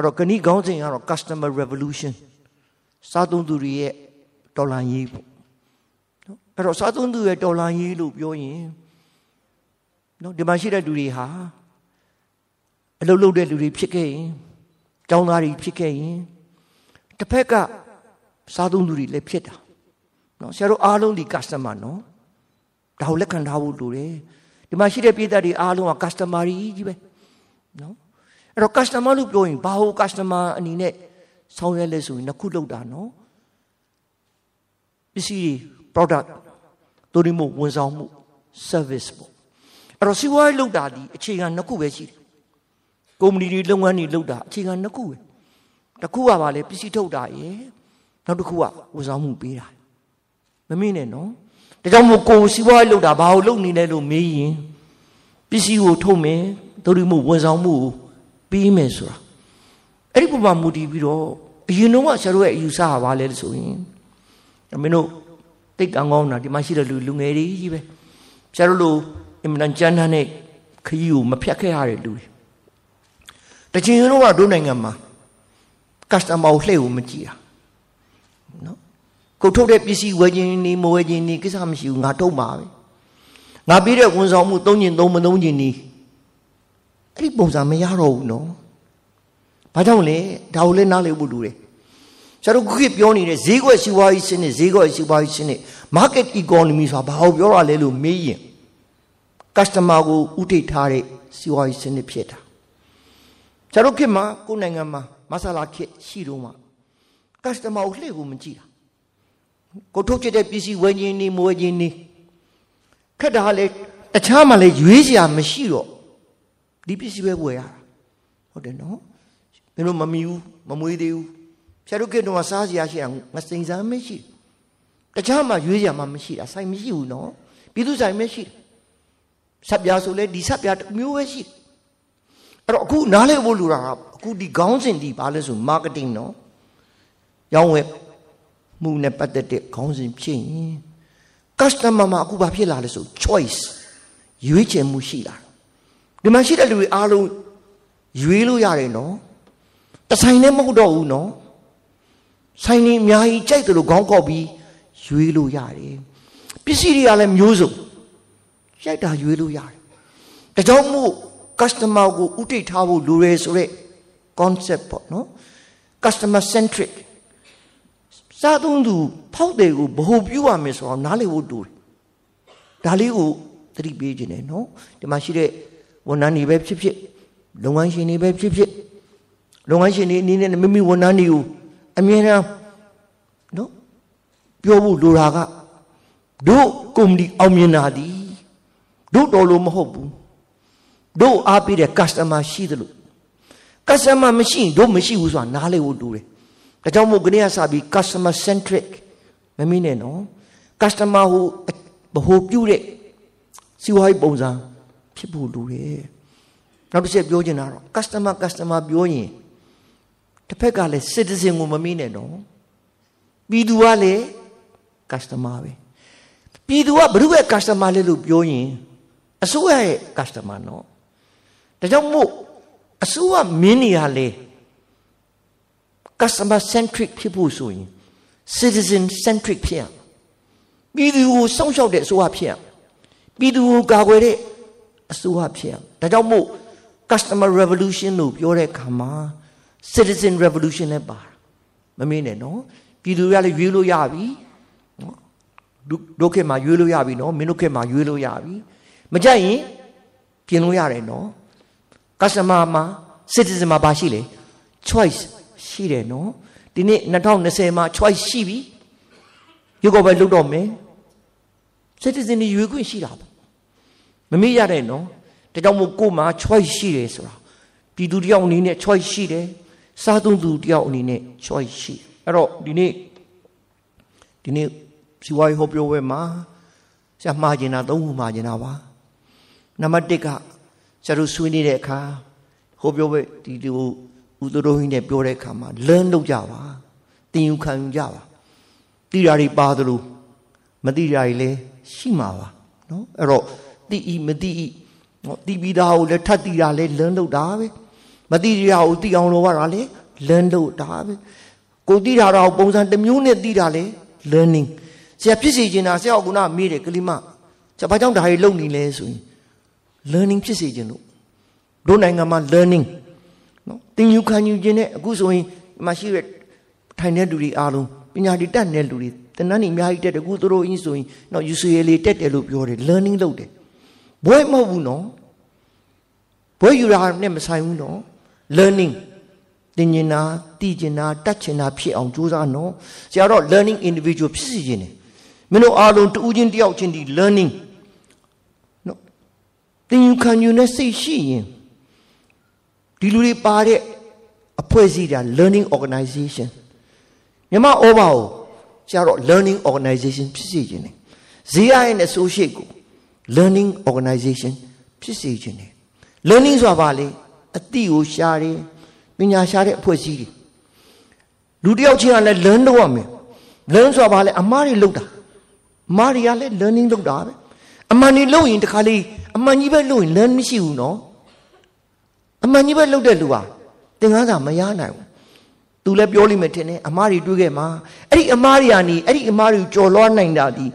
အဲ့တော့ကဏီခေါင်းစဉ်ကတော့ customer revolution စားသုံးသူတွေရဲ့ဒေါ်လာရေးပေါ့နော်အဲ့တော့စားသုံးသူရဲ့ဒေါ်လာရေးလို့ပြောရင်နော်ဒီမှာရှိတဲ့လူတွေဟာအလုပ်လုပ်တဲ့လူတွေဖြစ်ခဲ့ရင်ကျောင်းသားတွေဖြစ်ခဲ့ရင်တစ်ဖက်ကစားသုံးသူတွေလည်းဖြစ်တာနော်ဆရာတို့အားလုံးဒီ customer နော်ဒါကိုလက်ခံထားဖို့လိုတယ်ဒီမှာရှိတဲ့ပြည်သက်တွေအားလုံးက customer ကြီးပဲနော် အဲ့တော့ customer လို့ပြောရင်ဘာလို့ customer အနေနဲ့ဆောင်ရွက်လဲဆိုရင်နှစ်ခုလောက်တာနော်ပစ္စည်း product တို့ဒီမို့ဝန်ဆောင်မှု service ပေါ့အဲ့တော့စီးပွားရေးလောက်တာဒီအခြေခံနှစ်ခုပဲရှိတယ်ကုမ္ပဏီတွေလုပ်ငန်းတွေလုပ်တာအခြေခံနှစ်ခုပဲတစ်ခုကပါလေပစ္စည်းထုတ်တာရယ်နောက်တစ်ခုကဝန်ဆောင်မှုပေးတာမမေ့နဲ့နော်ဒါကြောင့်မို့ကိုစီးပွားရေးလုပ်တာဘာလို့လုပ်နေလဲလို့မေးရင်ပစ္စည်းကိုထုတ်မယ်တို့ဒီမို့ဝန်ဆောင်မှုကို ပေးမယ်ဆိုတာအဲ့ဒီပုံမှာမူတည်ပြီးတော့အရင်တော့ဆရာတို့ရဲ့အယူဆကဘာလဲဆိုရင်မင်းတို့တိတ်တန်ကောင်းတာဒီမှာရှိတဲ့လူလူငယ်တွေကြီးပဲဆရာတို့လိုအင်မတန်ကြမ်းတမ်းတဲ့ခရီးကိုမဖြတ်ခဲ့ရတဲ့လူတွေတချင်တော့ကတို့နိုင်ငံမှာ customer ကိုလှည့်ကိုမကြည့်တာနော်ကိုထုတ်တဲ့ပစ္စည်းဝယ်ခြင်းနေမဝယ်ခြင်းနေကိစ္စမရှိဘူးငါထုတ်ပါပဲငါပြီးတဲ့ဝန်ဆောင်မှုသုံးခြင်းသုံးမသုံးခြင်းနေ အဲ့ဒီပုံစံမရတော့ဘူးနော်ဘာကြောင့်လဲဒါကိုလည်းနားလည်ဖို့လိုတယ်ကျွန်တော်ခုခေတ်ပြောနေတဲ့ဈေးကွက်စီးပွားရေးစနစ်ဈေးကွက်စီးပွားရေးစနစ် market economy ဆိုတာဘာကိုပြောရလဲလို့မေးရင် customer ကိုဥထိတ်ထားတဲ့စီးပွားရေးစနစ်ဖြစ်တာကျွန်တော်ခေတ်မှာကိုယ်နိုင်ငံမှာမဆလာခေတ်ရှိတော့မှ customer ကိုလှည့်ကိုမကြည့်တာကိုထုတ်ချတဲ့ပစ္စည်းဝယ်ခြင်းနေမဝယ်ခြင်းနေခက်တာလေတခြားမှလည်းရွေးစရာမရှိတော့ ဒီပစ္စည်းပဲဝယ်ရတာဟုတ်တယ်နော်မင်းတို့မမီဘူးမမွေးသေးဘူးဖြတ်တို့ကတော့စားစရာရှိအောင်ငစိန်စမ်းမရှိတခြားမှရွေးစရာမှမရှိတာဆိုင်မရှိဘူးနော်ပြည်သူဆိုင်မရှိဆက်ပြားဆိုလဲဒီဆက်ပြားတစ်မျိုးပဲရှိအဲ့တော့အခုနားလည်ဖို့လူတာကအခုဒီခေါင်းစဉ်ဒီဘာလဲဆို marketing နော်ရောင်းဝယ်မှုနဲ့ပတ်သက်တဲ့ခေါင်းစဉ်ဖြစ်ရင် customer မှာအခုဘာဖြစ်လာလဲဆို choice ရွေးချယ်မှုရှိလာ ဒီမှာရှိတဲ့လူတွေအားလုံးရွေးလို့ရတယ်နော်တဆိုင်နဲ့မဟုတ်တော့ဘူးနော်ဆိုင်နေအများကြီးကြိုက်တယ်လို့ခေါင်းကောက်ပြီးရွေးလို့ရတယ်ပစ္စည်းတွေကလည်းမျိုးစုံရိုက်တာရွေးလို့ရတယ်ဒါကြောင့်မို့ customer ကိုဥထိတ်ထားဖို့လိုရဲဆိုတဲ့ concept ပေါ့နော် customer centric စားသုံးသူဖောက်တယ်ကိုဘ ਹੁ ပြုရမယ်ဆိုတော့နားလေဖို့တူတယ်ဒါလေးကိုသတိပေးခြင်းနဲ့နော်ဒီမှာရှိတဲ့ ဝန်ထမ်းတွေပဲဖြစ်ဖြစ်လုပ်ငန်းရှင်တွေပဲဖြစ်ဖြစ်လုပ်ငန်းရှင်တွေအနေနဲ့မိမိဝန်ထမ်းတွေကိုအမြဲတမ်းနော်ပြောဖို့လိုတာကတို့ကုမ္ပဏီအောင်မြင်တာဒီတို့တော်လို့မဟုတ်ဘူးတို့အားပေးတဲ့ customer ရှိသလို customer မရှိရင်တို့မရှိဘူးဆိုတာနားလေဖို့တူတယ်ဒါကြောင့်မို့ကနေကစပြီး customer centric မမင်းနဲ့နော် customer ဟိုဘ ਹੁ ပြုတဲ့စီဝါးရေးပုံစံ ဖြစ်ဖို့လိုတယ်နောက်တစ်ချက်ပြောချင်တာတော့ customer customer ပြောရင်တစ်ဖက်ကလည်း citizen ကိုမမင်းနဲ့နော်ပြည်သူကလည်း customer ပဲပြည်သူကဘယ်သူရဲ့ customer လဲလို့ပြောရင်အစိုးရရဲ့ customer နော်ဒါကြောင့်မို့အစိုးရမင်းနေရလေ customer centric ဖြစ်ဖို့ဆိုရင် citizen centric ဖြစ်ရပြည်သူကိုစောင့်ရှောက်တဲ့အစိုးရဖြစ်ရပြည်သူကိုကာကွယ်တဲ့ အစိုးရဖြစ်ရဒါကြောင့်မို့ customer revolution လို့ပြောတဲ့အခါမှာ citizen revolution လည်းပါမမေ့နဲ့နော်ပြည်သူတွေကလည်းရွေးလို့ရပြီနော်ဒုက္ခမှာရွေးလို့ရပြီနော်မင်းတို့ခေတ်မှာရွေးလို့ရပြီမကြိုက်ရင်ပြင်လို့ရတယ်နော် customer မှာ citizen မှာဘာရှိလဲ choice ရှိတယ်နော်ဒီနေ့2020မှာ choice ရှိပြီရုပ်ကပဲလုပ်တော့မယ် citizen တွေရွေးခွင့်ရှိတာပေါ့ မမေ့ရတဲ့နော်ဒါကြောင့်မို့ကို့မှာ choice ရှိတယ်ဆိုတာပြည်သူတယောက်အနေနဲ့ choice ရှိတယ်စားသုံးသူတယောက်အနေနဲ့ choice ရှိအဲ့တော့ဒီနေ့ဒီနေ့စီဝါရေးဟောပြောပွဲမှာဆရာမှားကျင်တာသုံးခုမှားကျင်တာပါနံပါတ်1ကဆရာတို့ဆွေးနေတဲ့အခါဟောပြောပွဲဒီဒီဦးသူတော်ဟင်းနဲ့ပြောတဲ့အခါမှာ learn လုပ်ကြပါသင်ယူခံယူကြပါတိရာတွေပါသလိုမတိရာတွေလည်းရှိမှာပါနော်အဲ့တော့ တိဤမတိဤနော်တိပြီးသားကိုလည်းထပ်တိတာလည်း learn လုပ်တာပဲမသိရအောင်သိအောင်လုပ်ရတာလေ learn လို့ဒါပဲကိုသိတာတော့ပုံစံတစ်မျိုးနဲ့သိတာလေ learning ဆရာဖြစ်စီခြင်းတာဆရာကကုနာမေးတယ်ကလိမဆရာဘာကြောင့်ဒါတွေလုပ်နေလဲဆိုရင် learning ဖြစ်စီခြင်းလို့တို့နိုင်ငံမှာ learning နော်သင်ယူခံယူခြင်းနဲ့အခုဆိုရင်မရှိတဲ့ထိုင်တဲ့လူတွေအားလုံးပညာတွေတတ်တဲ့လူတွေတနန်းနေအများကြီးတက်တယ်အခုသူတို့အင်းဆိုရင်နော် UCL တက်တယ်လို့ပြောတယ် learning လုပ်တယ် ဘွဲမဟုတ်ဘူးနော်ဘွဲယူတာနဲ့မဆိုင်ဘူးနော် learning သင်ကျင်တာတည်ကျင်တာတတ်ကျင်တာဖြစ်အောင်ကြိုးစားနော်ဆရာတော့ learning individual ဖြစ်စီခြင်းတယ်မင်းတို့အားလုံးတူးချင်းတယောက်ချင်းဒီ learning နော်သင်ယူခံယူနဲ့စိတ်ရှိရင်ဒီလူတွေပါတဲ့အဖွဲ့အစည်းတာ learning organization မြန်မာဩဘာကိုဆရာတော့ learning organization ဖြစ်စေခြင်းတယ်ဇေယျရဲ့ associate ကို learning organization ဖြစ်စေခြင်းတယ် learning ဆိုတာဘာလဲအတိကိုရှားတယ်ပညာရှားတဲ့အဖွဲ့အစည်းတွေလူတယောက်ချင်းကလည်း learn လုပ်ရမယ် learn ဆိုတာဘာလဲအမားတွေလုပ်တာအမားတွေကလည်း learning လုပ်တာပဲအမှန်ကြီးလုပ်ရင်တခါလေးအမှန်ကြီးပဲလုပ်ရင် learn မရှိဘူးနော်အမှန်ကြီးပဲလုပ်တဲ့လူဟာသင်ခန်းစာမရနိုင်ဘူးသူလည်းပြောလိမ့်မယ်ထင်တယ်အမားတွေတွေးခဲ့မှာအဲ့ဒီအမားတွေကနေအဲ့ဒီအမားတွေကိုကြော်လွှားနိုင်တာဒီ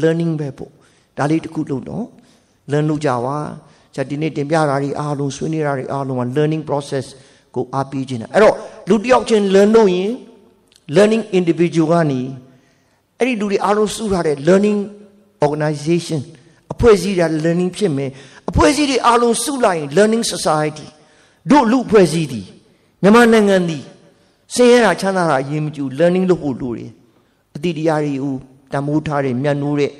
learning ပဲပေါ့ ဒါလေးတစ်ခုလုပ်တော့ learn လုပ်ကြပါじゃဒီနေ့တင်ပြတာတွေအားလုံးဆွေးနွေးတာတွေအားလုံးက learning process ကိုအားပေးခြင်းတာအဲ့တော့လူတစ်ယောက်ချင်း learn လုပ်ရင် learning individual ကနေအဲ့ဒီလူတွေအားလုံးစုထားတဲ့ learning organization အဖွဲ့အစည်းတွေ learning ဖြစ်မယ်အဖွဲ့အစည်းတွေအားလုံးစုလိုက်ရင် learning society တို့လူအဖွဲ့အစည်းတွေမြန်မာနိုင်ငံသည်ဆင်းရဲတာချမ်းသာတာအရင်မကြည့် learning လုပ်ဖို့လိုတယ်အတိတရားတွေကိုတမိုးထားတဲ့မြတ်နိုးတဲ့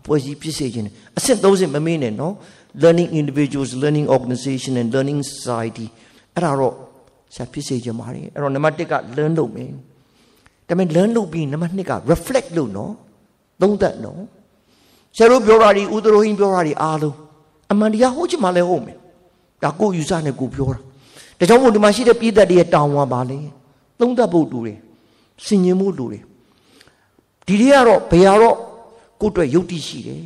အဖွဲ့အစည်းဖြစ်စေခြင်းအဆင့်30မမေးနဲ့နော် learning individuals learning organization and learning society အဲ့ဒါတော့ဆက်ဖြစ်စေခြင်းပါတယ်အဲ့တော့နံပါတ်1က learn လုပ်မယ်ဒါပေမဲ့ learn လုပ်ပြီးနံပါတ်2က reflect လုပ်နော်သုံးသပ်နော်ဆရာတို့ပြောတာဒီဥဒရိုဟင်းပြောတာဒီအားလုံးအမှန်တရားဟုတ်ချင်မှလည်းဟုတ်မယ်ဒါကိုယူဆနဲ့ကိုပြောတာဒါကြောင့်မို့ဒီမှာရှိတဲ့ပြည်သက်တွေရဲ့တောင်းဝါပါလေသုံးသပ်ဖို့တူတယ်စင်ញင်ဖို့တူတယ်ဒီတွေကတော့ဘယ်ကတော့ ကိုယ့်အတွက်ယုတ်တိရှိတယ်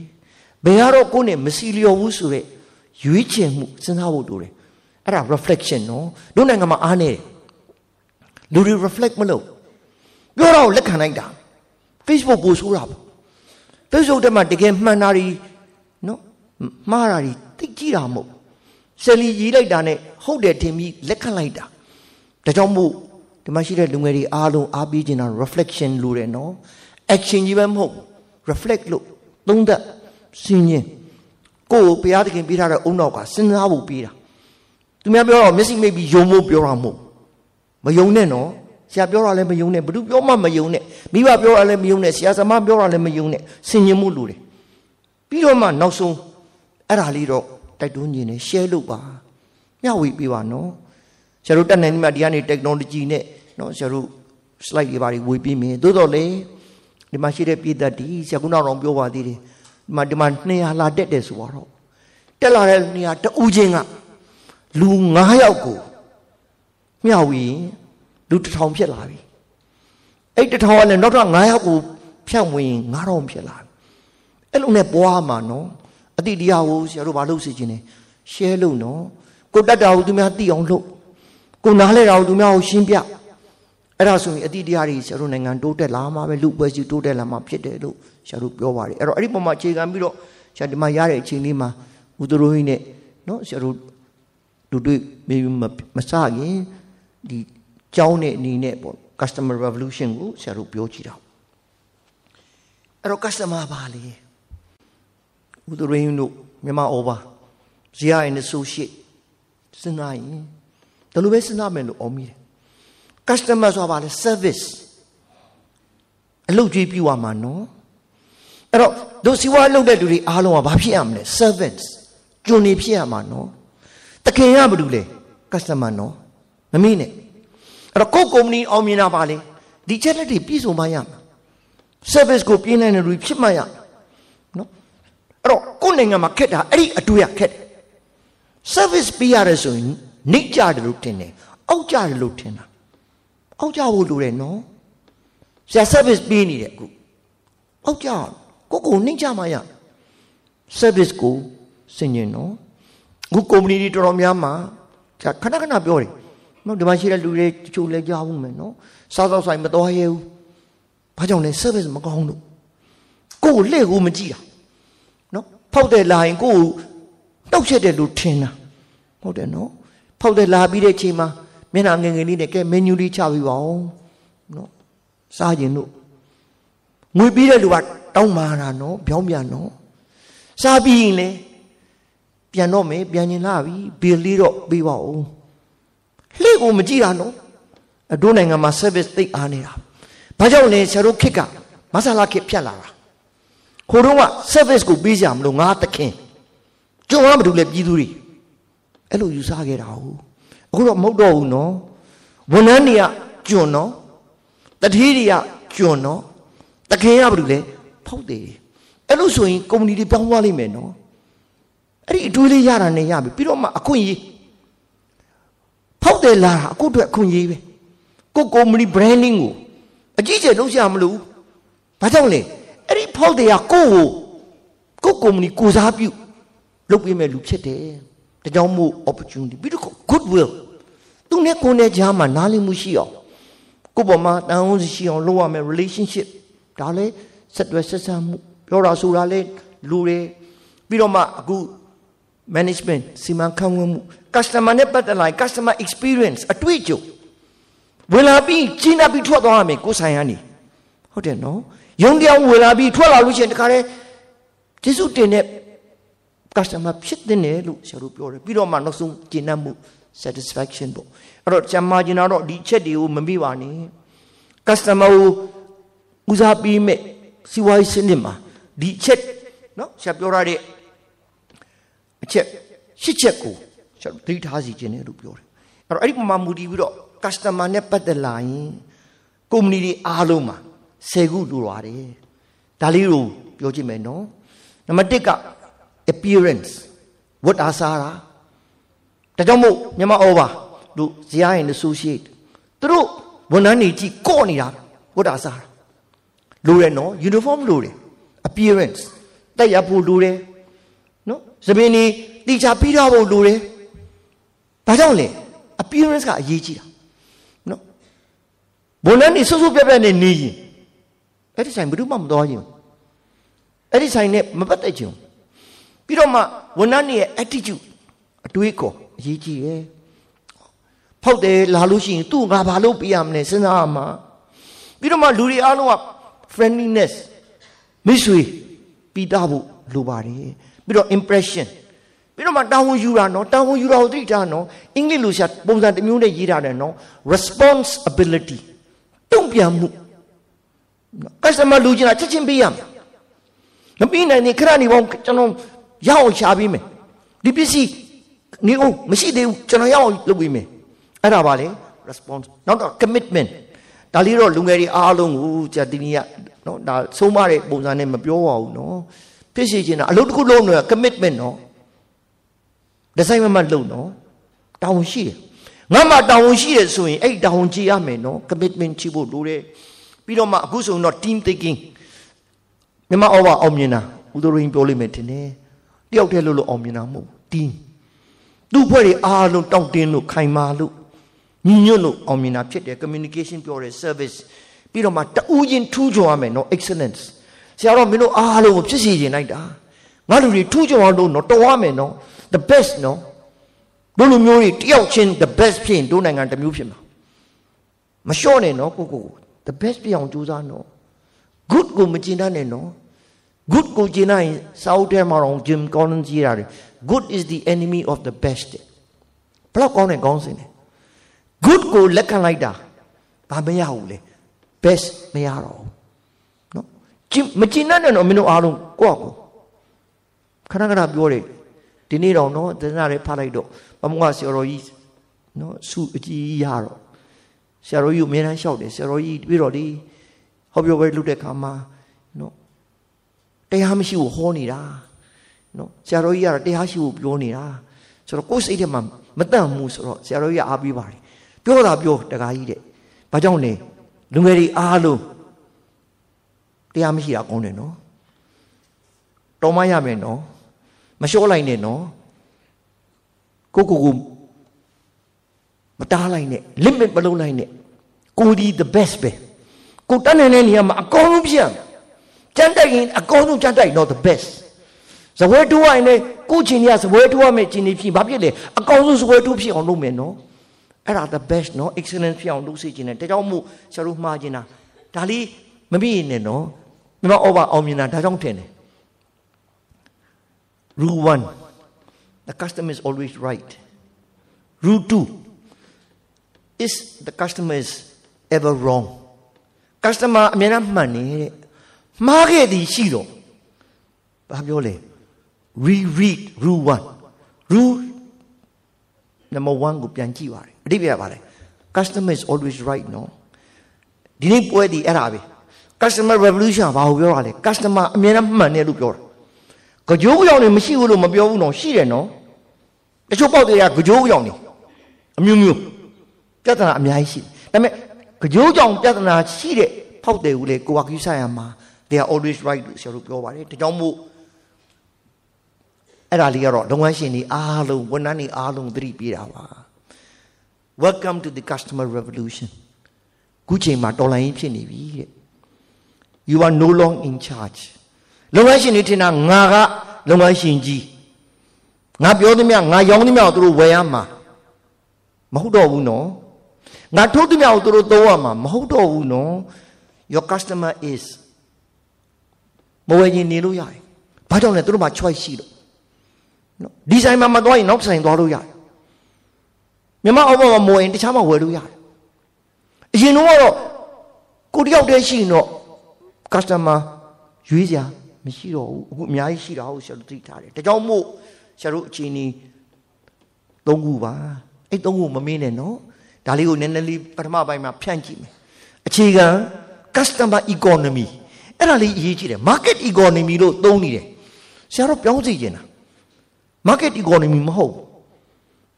ဘယ်ကတော့ကိုယ့်နဲ့မစီလျော်ဘူးဆိုတဲ့ရွေးချယ်မှုစဉ်းစားဖို့တူတယ်အဲ့ဒါ reflection နော်တို့နိုင်ငံမှာအားနေတယ်လူတွေ reflect မလုပ်ပြောတော့လက်ခံလိုက်တာ Facebook ပို့ဆိုးတာပေါ့ Facebook တက်မှာတကယ်မှန်တာတွေနော်မှားတာတွေသိကြည့်တာမဟုတ်ဆယ်လီရေးလိုက်တာနဲ့ဟုတ်တယ်ထင်ပြီးလက်ခံလိုက်တာဒါကြောင့်မို့ဒီမှာရှိတဲ့လူငယ်တွေအားလုံးအားပေးခြင်းတာ reflection လို့တယ်နော် action ကြီးပဲမဟုတ် reflect လို့သုံးသပ်စဉ်းရင်ကိုယ်ကိုဘုရားသခင်ပေးထားတဲ့အုံနောက်ကစဉ်းစားဖို့ပေးတာသူများပြောတော့မျက်စိမိတ်ပြီးယုံဖို့ပြောတာမဟုတ်မယုံနဲ့နော်ဆရာပြောတာလည်းမယုံနဲ့ဘသူပြောမှမယုံနဲ့မိဘပြောတာလည်းမယုံနဲ့ဆရာသမားပြောတာလည်းမယုံနဲ့ဆင်ញင်မှုလိုတယ်ပြီးတော့မှနောက်ဆုံးအဲ့ဒါလေးတော့တိုက်တွန်းခြင်းနဲ့ share လုပ်ပါမျှဝေပေးပါနော်ဆရာတို့တက်နိုင်မှဒီကနေ technology နဲ့နော်ဆရာတို့ slide တွေပါတွေဝေပေးမယ်သို့တော်လေ ဒီမှာရှိတဲ့ပြည်သက်တီဆရာကုနာတော်ပြောပါသေးတယ်ဒီမှာဒီမှာ200လာတက်တယ်ဆိုတော့တက်လာတဲ့နေရာတူးချင်းကလူ9ယောက်ကိုမျှဝေရင်လူတစ်ထောင်ဖြစ်လာပြီအဲ့တစ်ထောင်ကလည်းနောက်ထပ်9ယောက်ကိုဖြတ်ဝင်9000ဖြစ်လာပြီအဲ့လိုနဲ့ပွားမှာနော်အတိတရားကိုဆရာတို့ဘာလို့စီခြင်းလဲ share လုပ်နော်ကိုတတ်တာကိုသူများသိအောင်လုပ်ကိုနားလဲတာကိုသူများကိုရှင်းပြ အဲ့ဒါဆိုရင်အတိတရားတွေဆရာတို့နိုင်ငံတိုးတက်လာမှာပဲလူပွဲစီတိုးတက်လာမှာဖြစ်တယ်လို့ဆရာတို့ပြောပါတယ်အဲ့တော့အဲ့ဒီပုံမှာအခြေခံပြီးတော့ဆရာဒီမှာရတဲ့အချိန်လေးမှာဦးသူတို့ဟိနဲ့နော်ဆရာတို့လူတွေမစခင်ဒီကြောင်းတဲ့အနေနဲ့ပေါ့ customer revolution ကိုဆရာတို့ပြောကြည့်တာအဲ့တော့ customer ပါလေဦးသူရင်းတို့မြန်မာဩဘာဇီယာရဲ့ associate စဉ်းစားရင်ဒါလိုပဲစဉ်းစားမယ်လို့အော်မိတယ် customer ဆိုတာပါလေ service အလုပ်ကြွေးပြရမှာနော်အဲ့တော့တို့စီဝါလုပ်တဲ့လူတွေအားလုံးကဘာဖြစ်ရမလဲ servants ကျွန်နေဖြစ်ရမှာနော်တခင်ရဘာလို့လဲ customer နော်မမေ့နဲ့အဲ့တော့ကိုယ်ကုမ္ပဏီအောင်မြင်တာပါလေဒီချက်လက်တွေပြည့်စုံမှရမှာ service ကိုပြင်းနိုင်တဲ့လူဖြစ်မှရနော်အဲ့တော့ကိုယ်နိုင်ငံမှာခက်တာအဲ့ဒီအတွေ့အခက်တယ် service ပေးရတယ်ဆိုရင်နှိမ့်ကြတယ်လို့ထင်တယ်အောက်ကြတယ်လို့ထင်တာ အောက်ကြဖို့လိုတယ်နော်ဆရာ service ပေးနေတယ်အခုအောက်ကြကိုကိုနှိမ့်ကြမှရ service ကိုစင်ញင်နော်အခု company တွေတော်တော်များမှာခဏခဏပြောတယ်နော်ဒီမှာရှိတဲ့လူတွေတချို့လည်းကြားဘူးမယ်နော်စားတော့ဆိုင်မတော်ရဲဘူးဘာကြောင့်လဲ service မကောင်းလို့ကိုယ်လှည့်ကိုမကြည့်တာနော်ဖောက်တယ်လာရင်ကိုယ်နှောက်ချက်တယ်လို့ထင်တာဟုတ်တယ်နော်ဖောက်တယ်လာပြီးတဲ့ချိန်မှာ မျက်နှာငယ်ငယ်လေးနဲ့ကဲမနူလေးချပြီးပါအောင်နော်စားခြင်းတို့ငွေပြီးတဲ့လူကတောင်းမာတာနော်ပြောင်းပြန်နော်စားပြီးရင်လေပြန်တော့မယ်ပြန်ရင်လာပြီဘီလေးတော့ပြီးပါဦးလှည့်ကိုမကြည့်တာနော်အဒိုးနိုင်ငံမှာ service သိအားနေတာဘာကြောင့်လဲဆရာတို့ခစ်ကမဆလာခစ်ဖြတ်လာတာခိုးတော့က service ကိုပေးကြမလို့ငါတခင်ကြုံရမတူလဲပြည်သူတွေအဲ့လိုယူဆခဲ့တာဟုတ် အခုတော့မဟုတ်တော့ဘူးနော်ဝန်ထမ်းတွေကကျွန်းနော်တတိတွေကကျွန်းနော်တခင်ရဘာလို့လဲဖောက်တယ်အဲ့လိုဆိုရင်ကုမ္ပဏီတွေပြောင်းသွားလိမ့်မယ်နော်အဲ့ဒီအတွေးလေးရတာနဲ့ရပြီပြီးတော့မှအခွင့်အရေးဖောက်တယ်လာတာအခုအတွက်အခွင့်အရေးပဲကိုကုမ္ပဏီ branding ကိုအကြီးကျယ်လုပ်ရမလို့ဘာကြောင့်လဲအဲ့ဒီဖောက်တယ်ကကိုကိုကိုကုမ္ပဏီကိုစားပြုလုပ်ပေးမဲ့လူဖြစ်တယ်ဒါကြောင့်မို့ opportunity ပြီးတော့ good will သူနဲ့ကိုယ်နဲ့ကြားမှာနားလည်မှုရှိအောင်ကိုပေါ်မှာတန်ဖိုးရှိအောင်လုပ်ရမယ် relationship ဒါလည်းဆက်တွဲဆက်ဆံမှုပြောတာဆိုတာလည်းလူတွေပြီးတော့မှအခု management စီမံခန့်ခွဲမှု customer နဲ့ပတ်သက်လာ customer experience အတွေ့အကြုံဝင်လာပြီးကြီးနာပြီးထွက်သွားရမယ်ကိုယ်ဆိုင်ကနေဟုတ်တယ်နော်ယုံတရားဝင်လာပြီးထွက်လာလို့ရှိရင်တခါတည်းကျေးဇူးတင်တဲ့ customer ဖြစ်တဲ့နယ်လို့ဆရာတို့ပြောတယ်ပြီးတော့မှနောက်ဆုံးကျင့်တတ်မှု satisfaction ပေါ့အဲ့တော့ကျမကျင်တော့ဒီချက်တွေကိုမမိပါနဲ့ customer ကိုဦးစားပေးမဲ့စီဝါရေးစနစ်မှာဒီချက်နော်ဆရာပြောရတဲ့အချက်ရှစ်ချက်ကိုဆရာသတိထားစီခြင်းတယ်လို့ပြောတယ်အဲ့တော့အဲ့ဒီပုံမှာမူတည်ပြီးတော့ customer နဲ့ပတ်သက်လာရင်ကုမ္ပဏီတွေအားလုံးမှာ10ခုလိုပါတယ်ဒါလေးကိုပြောကြည့်မယ်နော်နံပါတ်1က appearance ဝတ်အားစားတာ ဒါကြောင့်မို့မြန်မာဩဘာတို့ဇာရင် associate သူတို့ဝန်ထမ်းတွေကြည့်ကော့နေတာဝတ်အားစားတာလိုတယ်နော် uniform လိုတယ် appearance တက်ရဖို့လိုတယ်နော်သပင်နေတိချပြီးတော့ဖို့လိုတယ်ဘာကြောင့်လဲ appearance ကအရေးကြီးတာနော်ဝန်ထမ်းတွေစွတ်စွတ်ပြက်ပြက်နဲ့နေရင်အဲ့ဒီဆိုင်ဘယ်သူမှမတော်ရင်အဲ့ဒီဆိုင်နဲ့မပတ်သက်ချင်ပြီးတော့မှဝန်ထမ်းတွေရဲ့ attitude အတွေးခေါ် အရေးကြီးတယ်ဖောက်တယ်လာလို့ရှိရင်သူ့ငါဘာလို့ပြရမလဲစဉ်းစားရမှာပြီးတော့မှလူတွေအားလုံးက friendliness မိတ်ဆွေပြီးသားဖို့လိုပါတယ်ပြီးတော့ impression ပြီးတော့မှတာဝန်ယူတာနော်တာဝန်ယူတာကိုသိတာနော်အင်္ဂလိပ်လိုရှာပုံစံတစ်မျိုးနဲ့ရေးထားတယ်နော် responsibility တုံ့ပြန်မှု customer လူချင်းတာချက်ချင်းပေးရမယ်မပြီးနိုင်ရင်ခဏနေပေါင်းကျွန်တော်ရအောင်ရှာပေးမယ်ဒီပစ္စည်း နေအောင်မရှိသေးဘူးကျွန်တော်ရအောင်လုပ်ပေးမယ်အဲ့ဒါပါလေ response နောက်တော့ commitment ဒါလေးတော့လူငယ်တွေအားလုံးကိုကြာဒီနေ့ကနော်ဒါဆုံးမတဲ့ပုံစံနဲ့မပြောပါဘူးနော်ဖြစ်ရှိခြင်းတာအလုပ်တစ်ခုလုံးတော့ commitment နော်ဒီဇိုင်းမမလုပ်နော်တာဝန်ရှိတယ်ငါမှတာဝန်ရှိတယ်ဆိုရင်အဲ့တာဝန်ကြည့်ရမယ်နော် commitment ချိဖို့လိုတယ်ပြီးတော့မှအခုဆိုရင်တော့ team thinking မြန်မာဩဘာအောင်မြင်တာဦးသူရင်းပြောလိမ့်မယ်ထင်တယ်တယောက်တည်းလို့လို့အောင်မြင်တာမဟုတ် team သူ့ဖွဲ့တွေအားလုံးတောင့်တင်းလို့ခိုင်မာလို့ညီညွတ်လို့အောင်မြင်တာဖြစ်တယ် communication ပြောတယ် service ပြီးတော့မှတူးချင်းထူးချွန်ရမယ်နော် excellence ဆရာတော်မင်းတို့အားလုံးကိုဖြစ်စီခြင်းလိုက်တာငါလူတွေထူးချွန်အောင်လို့နော်တော်ရမယ်နော် the best နော်တို့လူမျိုးတွေတယောက်ချင်း the best ဖြစ်ရင်တို့နိုင်ငံတစ်မျိုးဖြစ်မှာမလျှော့နဲ့နော်ကိုကို the best ပြအောင်ကြိုးစားနော် good ကိုမကျင်တတ်နဲ့နော် good ကိုကျင်နိုင်စာအုပ်ထဲမှာတော့ Jim Collins ရေးတာတယ် good is the enemy of the best ဘလောက်ကောင်းတဲ့ကောင်းစင်လဲ good ကိုလက်ခံလိုက်တာဘာမရဘူးလေ best မရတော့ဘူးနော်မကျင်တတ်နဲ့တော့မင်းတို့အားလုံးကိုယ့်ကိုခဏခဏပြောတယ်ဒီနေ့တော့နော်သနာတွေဖတ်လိုက်တော့ဘမကဆရာတော်ကြီးနော်စုအကြီးရတော့ဆရာတော်ကြီးကိုအများအားလျှောက်တယ်ဆရာတော်ကြီးပြီးတော့ဒီဟောပြောပွဲလုပ်တဲ့ခါမှာနော်တရားမရှိဘူးဟောနေတာ နော်ဆရာတော်ကြီးကတော့တရားရှိဖို့ပြောနေတာဆိုတော့ကိုယ်စိတ်ထဲမှာမတန့်ဘူးဆိုတော့ဆရာတော်ကြီးကအားပေးပါတယ်ပြောတာပြောတကားကြီးတဲ့ဘာကြောင့်လဲလူငယ်တွေအားလုံးတရားမရှိတာကောင်းတယ်နော်တော်မရမယ်နော်မလျှော့လိုက်နဲ့နော်ကိုကိုကိုမတားလိုက်နဲ့ limit မလုပ်လိုက်နဲ့ကိုဒီ the best ပဲကိုတတ်နိုင်တဲ့နေရာမှာအကောင်းဆုံးဖြစ်ရမယ်ကြမ်းတိုက်ရင်အကောင်းဆုံးကြမ်းတိုက်တော့ the best ဇပွဲတိုးရရင်လည်းကိုချင်းကြီးကဇပွဲတိုးရမယ်ချင်းကြီးဖြစ်ဘာဖြစ်လဲအကောင်းဆုံးဇပွဲတိုးဖြစ်အောင်လုပ်မယ်နော်အဲ့ဒါ the best နော် excellent ဖြစ်အောင်လုပ်စေချင်တယ်ဒါကြောင့်မို့ဆရာတို့မှားချင်တာဒါလေးမပြည့်နဲ့နော်မြမဩဘာအောင်မြင်တာဒါကြောင့်ထင်တယ် rule 1 the customer is always right rule 2 is the customer is ever wrong customer အမြဲတမ်းမှန်နေတဲ့မှားခဲ့သည်ရှိတော့ဘာပြောလဲ reread rule 1 rule number 1ကိုပြန်ကြည့်ပါရအဓိပ္ပာယ်ပါလေ customer is always right နော်ဒီနေ့ပွဲဒီအဲ့ဒါပဲ customer revolution ဘာကိုပြောတာလဲ customer အမြဲတမ်းမှန်တယ်လို့ပြောတာကြိုးကြောင်နေမရှိဘူးလို့မပြောဘူးနော်ရှိတယ်နော်တချို့ပေါက်တွေကကြိုးကြောင်နေအမျိုးမျိုးပြဿနာအများကြီးရှိတယ်ဒါပေမဲ့ကြိုးကြောင်ပြဿနာရှိတဲ့ဖောက်တယ်ဦးလေကိုကကိစ္စရမှာ they are always right လို့ဆရာတို့ပြောပါတယ်ဒါကြောင့်မို့ အဲ့ဒါလေးကတော့လုပ်ငန်းရှင်တွေအားလုံးဝန်ထမ်းတွေအားလုံးသတိပေးတာပါ welcome to the customer revolution ခုချိန်မှာတော်လိုင်းဖြစ်နေပြီတဲ့ you are no long in charge လုပ်ငန်းရှင်တွေထင်တာငါကလုပ်ငန်းရှင်ကြီးငါပြောသမျှငါရောင်းသမျှကိုသူတို့ဝယ်ရမှာမဟုတ်တော့ဘူးနော်ငါထုတ်သမျှကိုသူတို့သုံးရမှာမဟုတ်တော့ဘူးနော် your customer is မဝယ်ရင်နေလို့ရတယ်ဘာကြောင့်လဲသူတို့မှာ choice ရှိလို့ နော်ဒီဆိုင်မှာမသွားရင်နောက်ဆိုင်သွားလို့ရတယ်မြန်မာအောက်မှာမဝယ်ရင်တခြားမှာဝယ်လို့ရတယ်အရင်တော့ကတော့ကိုတယောက်တည်းရှိရင်တော့ customer ရွေးစရာမရှိတော့ဘူးအခုအများကြီးရှိတာဟုတ်ဆရာတို့သိထားတယ်ဒါကြောင့်မို့ဆရာတို့အချိန်นี้သုံးခုပါအဲ့သုံးခုမမင်းနဲ့နော်ဒါလေးကိုနည်းနည်းလေးပထမပိုင်းမှာဖြန့်ကြည့်မယ်အခြေခံ customer economy အဲ့ဒါလေးအရေးကြီးတယ် market economy လို့သုံးနေတယ်ဆရာတို့ပြောင်းစီကျင်တာ market economy မဟုတ်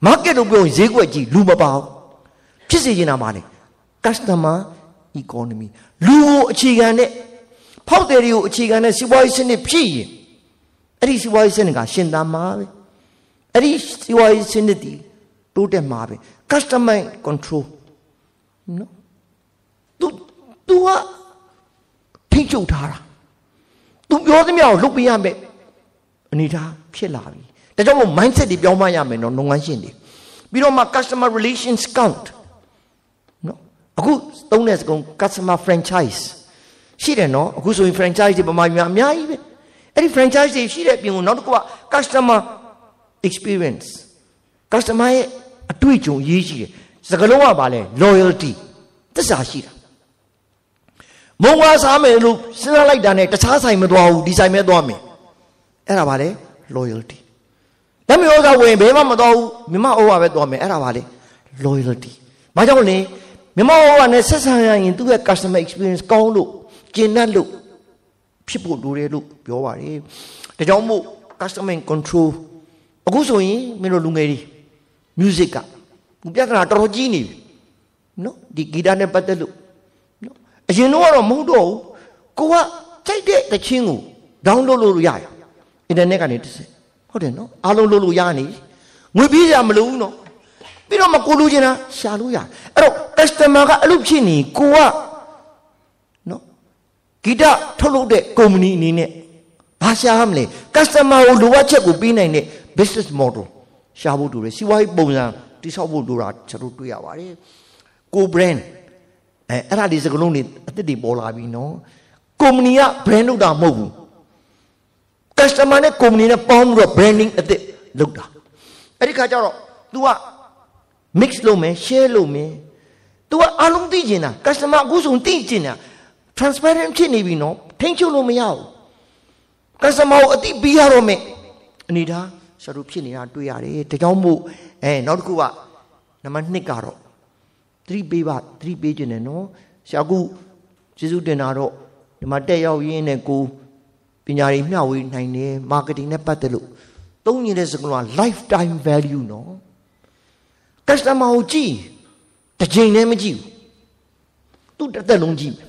market လို့ပြောရင်ဈေးကွက်ကြီးလူမပေါင်းဖြစ်စေချင်တာပါလေ customer economy လူကိုအခြေခံတဲ့ဖောက်တယ်တွေကိုအခြေခံတဲ့စီးပွားရေးစနစ်ဖြစ်ရင်အဲ့ဒီစီးပွားရေးစနစ်ကရှင်သာမှာပဲအဲ့ဒီစီးပွားရေးစနစ်ဒီတိုးတက်မှာပဲ customer control နော်သူသူကထိချုပ်ထားတာသူပြောသမျှကိုလုပ်ပြရမယ်အနေထားဖြစ်လာပြီ ဒါကြောင့်မို့ mindset တွေပြောင်းမရမယ်နော်လုပ်ငန်းရှင်တွေပြီးတော့မှ customer relations count နော်အခုသုံးတဲ့စကား customer franchise ရှိတယ်နော်အခုဆိုရင် franchise တွေပမာများအများကြီးပဲအဲ့ဒီ franchise တွေရှိတဲ့အပြင်ကိုနောက်တစ်ခုက customer experience customer ရဲ့အတွေ့အကြုံရေးရှိတယ်စကားလုံးကဘာလဲ loyalty သစ္စာရှိတာမုံဝါစားမယ်လို့စဉ်းစားလိုက်တာနဲ့တခြားဆိုင်မသွားဘူးဒီဆိုင်ပဲသွားမယ်အဲ့ဒါဘာလဲ loyalty လက်မျိုးကဝင်ဘယ်မှမသွားဘူးမြမအိုးကပဲသွားမယ်အဲ့ဒါဘာလဲ loyalty ဘာကြောင့်လဲမြမအိုးကနဲ့ဆက်ဆံရရင်သူ့ရဲ့ customer experience ကောင်းလို့ကျင့်တတ်လို့ဖြစ်ဖို့လိုတယ်လို့ပြောပါတယ်ဒါကြောင့်မို့ customer control အခုဆိုရင်မင်းတို့လူငယ်တွေ music ကပြဿနာတော်တော်ကြီးနေပြီနော်ဒီဂီတနဲ့ပတ်သက်လို့နော်အရင်တော့တော့မဟုတ်တော့ဘူးကိုကကြိုက်တဲ့တခြင်းကို download လုပ်လို့ရရအင်တာနက်ကနေတစ်စက် ဟုတ်တယ်နော်အားလုံးလုပ်လို့ရနေငွေပြေးရမလို့ဘူးနော်ပြီးတော့မကိုလူချင်တာရှာလို့ရအဲ့တော့ customer ကအလုပ်ဖြစ်နေကိုကနော်ဂီတထုတ်လုပ်တဲ့ကုမ္ပဏီအနေနဲ့ဘာရှာမလဲ customer ကိုလိုအပ်ချက်ကိုပေးနိုင်တဲ့ business model ရှာဖို့တူတယ်စီးပွားရေးပုံစံတိဆောက်ဖို့လိုတာကျွန်တော်တွေ့ရပါတယ်ကို brand အဲအဲ့ဒါဒီစကလုံးတွေအသစ်တွေပေါ်လာပြီနော်ကုမ္ပဏီက brand လုပ်တာမဟုတ်ဘူး customer နဲ့ company နဲ့ပေါင်းပြီးတော့ branding အသစ်လုပ်တာအဲ့ဒီခါကျတော့ तू က mix လုပ်မယ် share လုပ်မယ် तू ကအားလုံးသိကျင်တာ customer အခုဆိုသိကျင်တာ transparent ဖြစ်နေပြီနော်ထိန်းချုပ်လို့မရဘူး customer ကိုအတိပေးရတော့မယ်အနေဒါဆရာတို့ဖြစ်နေတာတွေ့ရတယ်ဒါကြောင့်မို့အဲနောက်တစ်ခုကနံပါတ်2ကတော့သတိပေးပါသတိပေးခြင်းနဲ့နော်ဆရာကူကျေးဇူးတင်တာတော့ဒီမှာတက်ရောက်ရင်းနဲ့ကို ပညာတွေမျှဝေနိုင်တယ် marketing နဲ့ပတ်သက်လို့သုံးနေတဲ့စကားလုံးက lifetime value နော် customer ကိုကြည့်တစ်ချိန်နဲ့မကြည့်ဘူးသူတစ်သက်လုံးကြည့်မယ်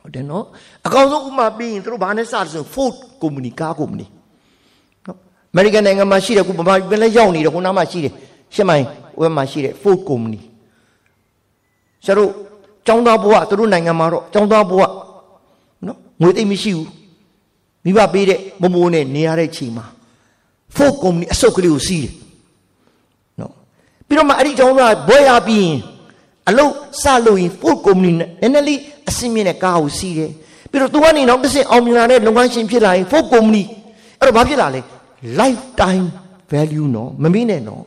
ဟုတ်တယ်နော်အကောင်ဆုံးဥမာပြီးရင်တို့ဘာနဲ့စတယ်ဆို Ford company ကား company နော် American နိုင်ငံမှာရှိတယ်ခုဗမာပြည်လည်းရောက်နေတယ်ခုနားမှာရှိတယ်ရှစ်မိုင်ဟဝက်မှာရှိတဲ့ Ford company ဆရာတို့ចောင်းသားဘဝသူတို့နိုင်ငံမှာတော့ចောင်းသားဘဝနော်ငွေသိမ့်မရှိဘူး မိဘပေးတဲ့မမိုးနဲ့နေရတဲ့ချိန်မှာ Ford company အစုပ်ကလေးကိုစီးတယ်နော်ပြီးတော့မှအဲ့ဒီចောင်းသားဘွဲရပြီးရင်အလုတ်စလို့ရင် Ford company နဲ့နည်းနည်းလေးအစင်းမြင့်တဲ့ကားကိုစီးတယ်ပြီးတော့သူကနေနောက်တစ်ဆင့်အောင်မြင်လာတဲ့လုပ်ငန်းရှင်ဖြစ်လာရင် Ford company အဲ့တော့ဘာဖြစ်လာလဲ lifetime value နော်မမေ့နဲ့နော်